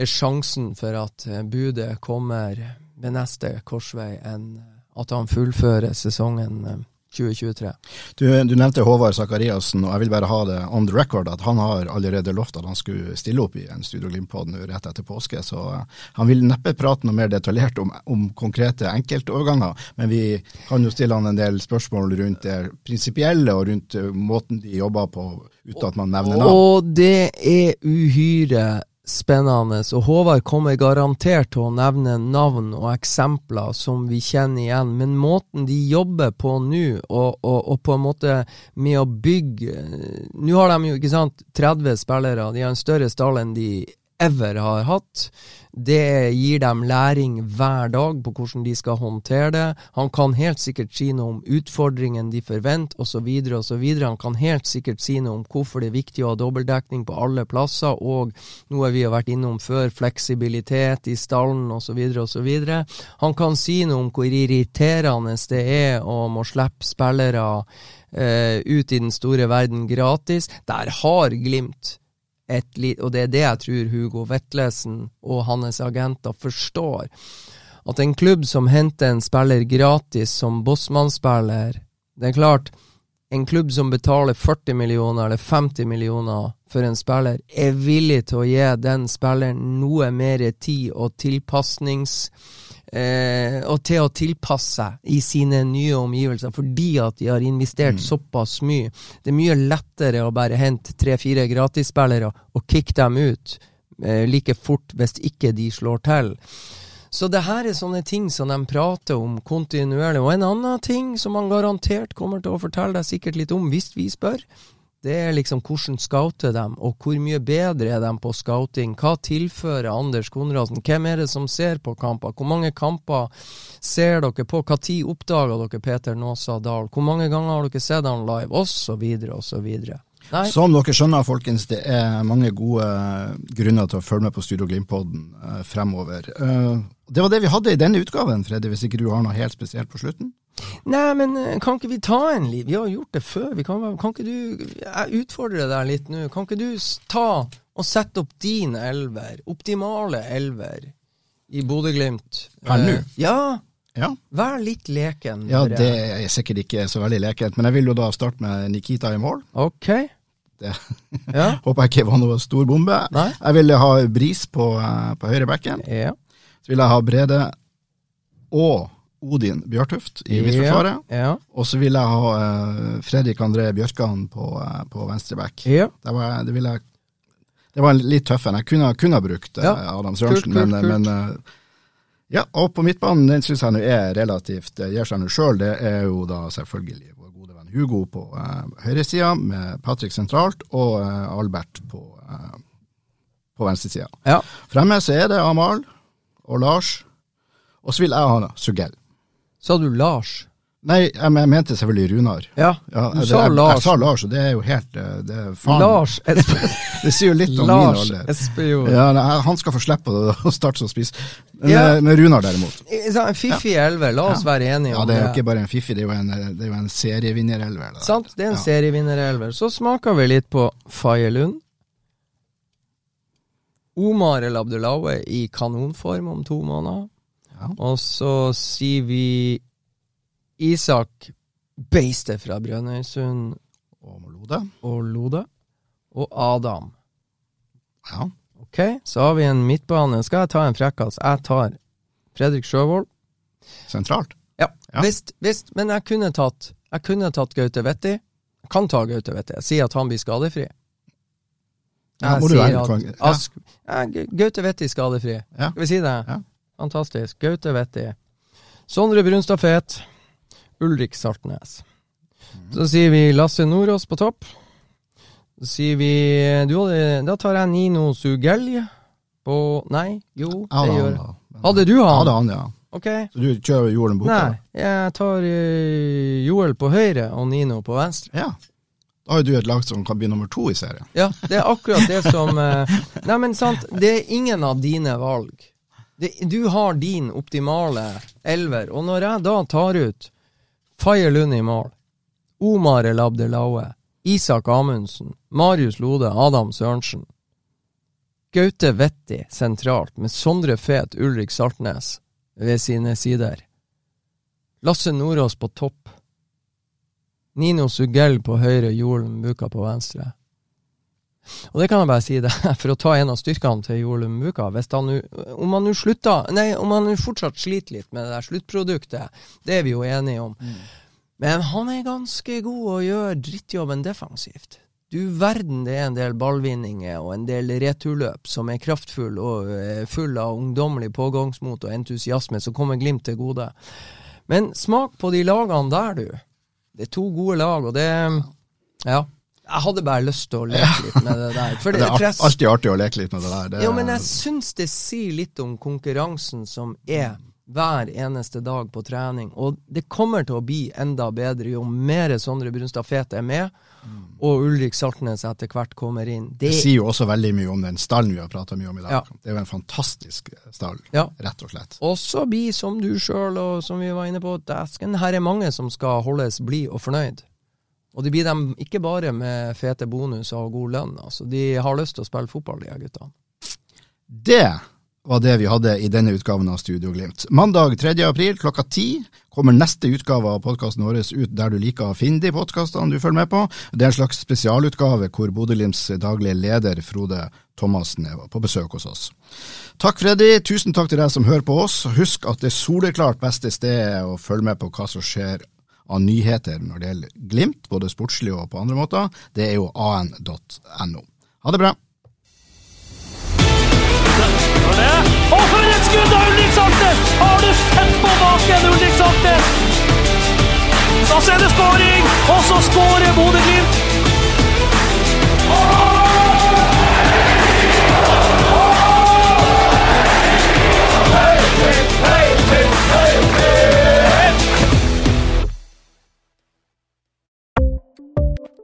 er sjansen for at budet kommer ved neste korsvei enn at han fullfører sesongen 2023. Eh, du, du nevnte Håvard Sakariassen, og jeg vil bare ha det on the record at han har allerede lovt at han skulle stille opp i en Studio Glimt-pod rett etter påske, så uh, han vil neppe prate noe mer detaljert om, om, konkrete enkeltoverganger. Men vi kan jo stille han en del spørsmål rundt det prinsipielle og rundt uh, måten de jobber på, uten at man nevner navn. Og det er uhyre spennende, og Håvard kommer garantert til å nevne navn og eksempler som vi kjenner igjen, men måten de jobber på nå, og, og, og, på en måte med å bygge Nå har de jo ikke sant 30 spillere, de har en større stall enn de ever har hatt. Det gir dem læring hver dag på hvordan de skal håndtere det. Han kan helt sikkert si noe om utfordringen de forventer, osv., osv. Han kan helt sikkert si noe om hvorfor det er viktig å ha dobbeltdekning på alle plasser, og noe vi har vært innom før, fleksibilitet i stallen, osv., osv. Han kan si noe om hvor irriterende det er å må slippe spillere uh, ut i den store verden gratis. Der har Glimt og det er det jeg tror Hugo Vetlesen og hans agenter forstår. At en klubb som henter en spiller gratis som bossmannsspiller Det er klart, en klubb som betaler 40 millioner eller 50 millioner for en spiller, er villig til å gi den spilleren noe mer tid og tilpasnings eh, og til å tilpasse seg i sine nye omgivelser, fordi at de har investert mm. såpass mye. Det er mye lettere å bare hente tre-fire gratisspillere og kicke dem ut eh, like fort hvis ikke de slår til. Så det her er sånne ting som de prater om kontinuerlig. Og en annen ting som han garantert kommer til å fortelle deg sikkert litt om hvis vi spør, det er liksom hvordan scouter dem, og hvor mye bedre er de på scouting? Hva tilfører Anders Konradsen? Hvem er det som ser på kamper? Hvor mange kamper ser dere på? Når oppdaga dere Peter Nåsa Dahl? Hvor mange ganger har dere sett han live? Og så videre, og så videre. Nei. Som dere skjønner, folkens, det er mange gode grunner til å følge med på Studio Glimt-podden eh, fremover. Eh, det var det vi hadde i denne utgaven, Freddy, hvis ikke du har noe helt spesielt på slutten? Nei, men eh, kan ikke vi ta en liv? Vi har gjort det før. Vi kan, kan ikke du Jeg utfordrer deg litt nå. Kan ikke du ta og sette opp din elver, optimale elver, i Bodø-Glimt? Per nå? Eh, Ja. Ja. Vær litt leken. ja, det er sikkert ikke så veldig lekent, men jeg vil jo da starte med Nikita i mål. Ok. Det Ja. håper jeg ikke var noe stor bombe. Nei. Jeg ville ha Bris på, eh, på høyre bekken. Ja. Så vil jeg ha Brede og Odin Bjørtuft i midtforsvaret. Ja. Og så vil jeg ha uh, Fredrik André Bjørkan på, uh, på venstre back. Ja. Det var, det, jeg, det var litt tøff en. Jeg kunne, kunne ha brukt uh, Adam Sørensen, men, kult. men Ja, og på midtbanen, den syns jeg nå er relativt Det gir seg nå sjøl. Det er jo da selvfølgelig vår gode venn Hugo på uh, høyresida, med Patrick sentralt, og Albert på, uh, på venstresida. ja. Fremme så er det Amal og Lars, og så vil jeg ha Sugell. Sa du Lars? Nei, jeg, men- jeg mente selvfølgelig Runar. Ja. Ja, du det, sa jeg, Lars. Jeg sa Lars, og det er jo helt eh, det er faen. Lars Espe... Det sier jo litt om min Lars alder. Espejord. Ja, han skal få slippe å starte som spiss. Men, Ja. eh, men Runar derimot. En fiffig elver, la oss være enige Ja, om det det. er jo ikke bare en fiffig, det er jo en, det er jo en serievinnerelver. Sant, det er en Ja. serievinnerelver. Så smaker vi litt på Faye Lund. Omar El Abdelawe i kanonform om to måneder. Ja. Og så sier vi Isak Beistet fra Brønnøysund Og Lode. og Lode. Og Adam. Ja. Ok, så har vi en midtbane. Skal jeg ta en frekkas? Jeg tar Fredrik Sjøvold. Sentralt. Ja, Ja. visst, visst. Men jeg kunne tatt Jeg kunne tatt Gaute Vetti. Jeg kan ta Gaute Vetti. Jeg sier at han blir skadefri. Ja, Jeg ja, sier at ja. Ask, ja, Gaute Vetti skadefri. Ja. Skal vi si det? Fantastisk. Gaute Vetti. Sondre Brunstad Fet. Ulrik Saltnes. Mhm. Så sier vi Lasse Nordås på topp. Så sier vi du hadde, Da tar jeg Nino Sugelj på Nei, jo, det hadde gjør han. Hadde du han? det er han, ja. Okay. Så du kjører Joel Boka? Nei, jeg tar eh, Joel på høyre og Nino på venstre. Ja. Da har jo du et lag som kan bli nummer to i serien. Ja, det er akkurat det som eh, Nei, men sant, det er ingen av dine valg. Du har din optimale elver, og når jeg da tar ut Faye Lund i mål, Omar El Abdelaue, Isak Amundsen, Marius Lode, Adam Sørensen, Gaute Vetti sentralt, med Sondre Fet, Ulrik Saltnes ved sine sider, Lasse Nordås på topp, Nino Sugell på høyre, Joel Buka på venstre. Og det kan jeg bare si det, for å ta en av styrkene til Joel Muka Hvis han nu- Om han nå fortsatt sliter litt med det der sluttproduktet, det er vi jo enige om. Men han er ganske god og gjør drittjobben defensivt. Du verden det er en del ballvinninger og en del returløp som er kraftfull og eh, full av ungdommelig pågangsmot og entusiasme som kommer Glimt til gode. Men smak på de lagene der, du. Det er to gode lag, og det Ja. Jeg hadde bare lyst til å leke litt med det der. Det det, er jeg, alltid artig å leke litt med det der. Det, ja, men jeg syns det sier litt om konkurransen som er hver eneste dag på trening. Og det kommer til å bli enda bedre jo mer Sondre Brunstad Fete er med, og Ulrik Saltnes etter hvert kommer inn. det Det, sier jo også veldig mye om den stallen vi har prata mye om i dag. Ja. Det er jo en fantastisk stall, Ja. rett og slett. også bli som du sjøl og som vi var inne på, dæsken, her er mange som skal holdes blid og fornøyd. Og de blir dem ikke bare med fete bonuser og god lønn, altså. De har lyst til å spille fotball, de her guttene. Det var det vi hadde i denne utgaven av Studio Glimt. Mandag 3. april klokka ti kommer neste utgave av podkasten vår ut der du liker å finne de podkastene du følger med på. Det er en slags spesialutgave hvor Bodø-Glimts daglige leder Frode Thomassen er på besøk hos oss. Takk Freddy, tusen takk til deg som hører på oss. Husk at det soleklart beste stedet å følge med på hva som skjer av nyheter når det gjelder Glimt, både sportslig og på andre måter, det er jo an.no. Ha det bra. Og for et skudd av Ulrik Saltnes! Har du sett på baken, Ulrik Saltnes? Da ser det skåring, og så skårer Bodø-Glimt.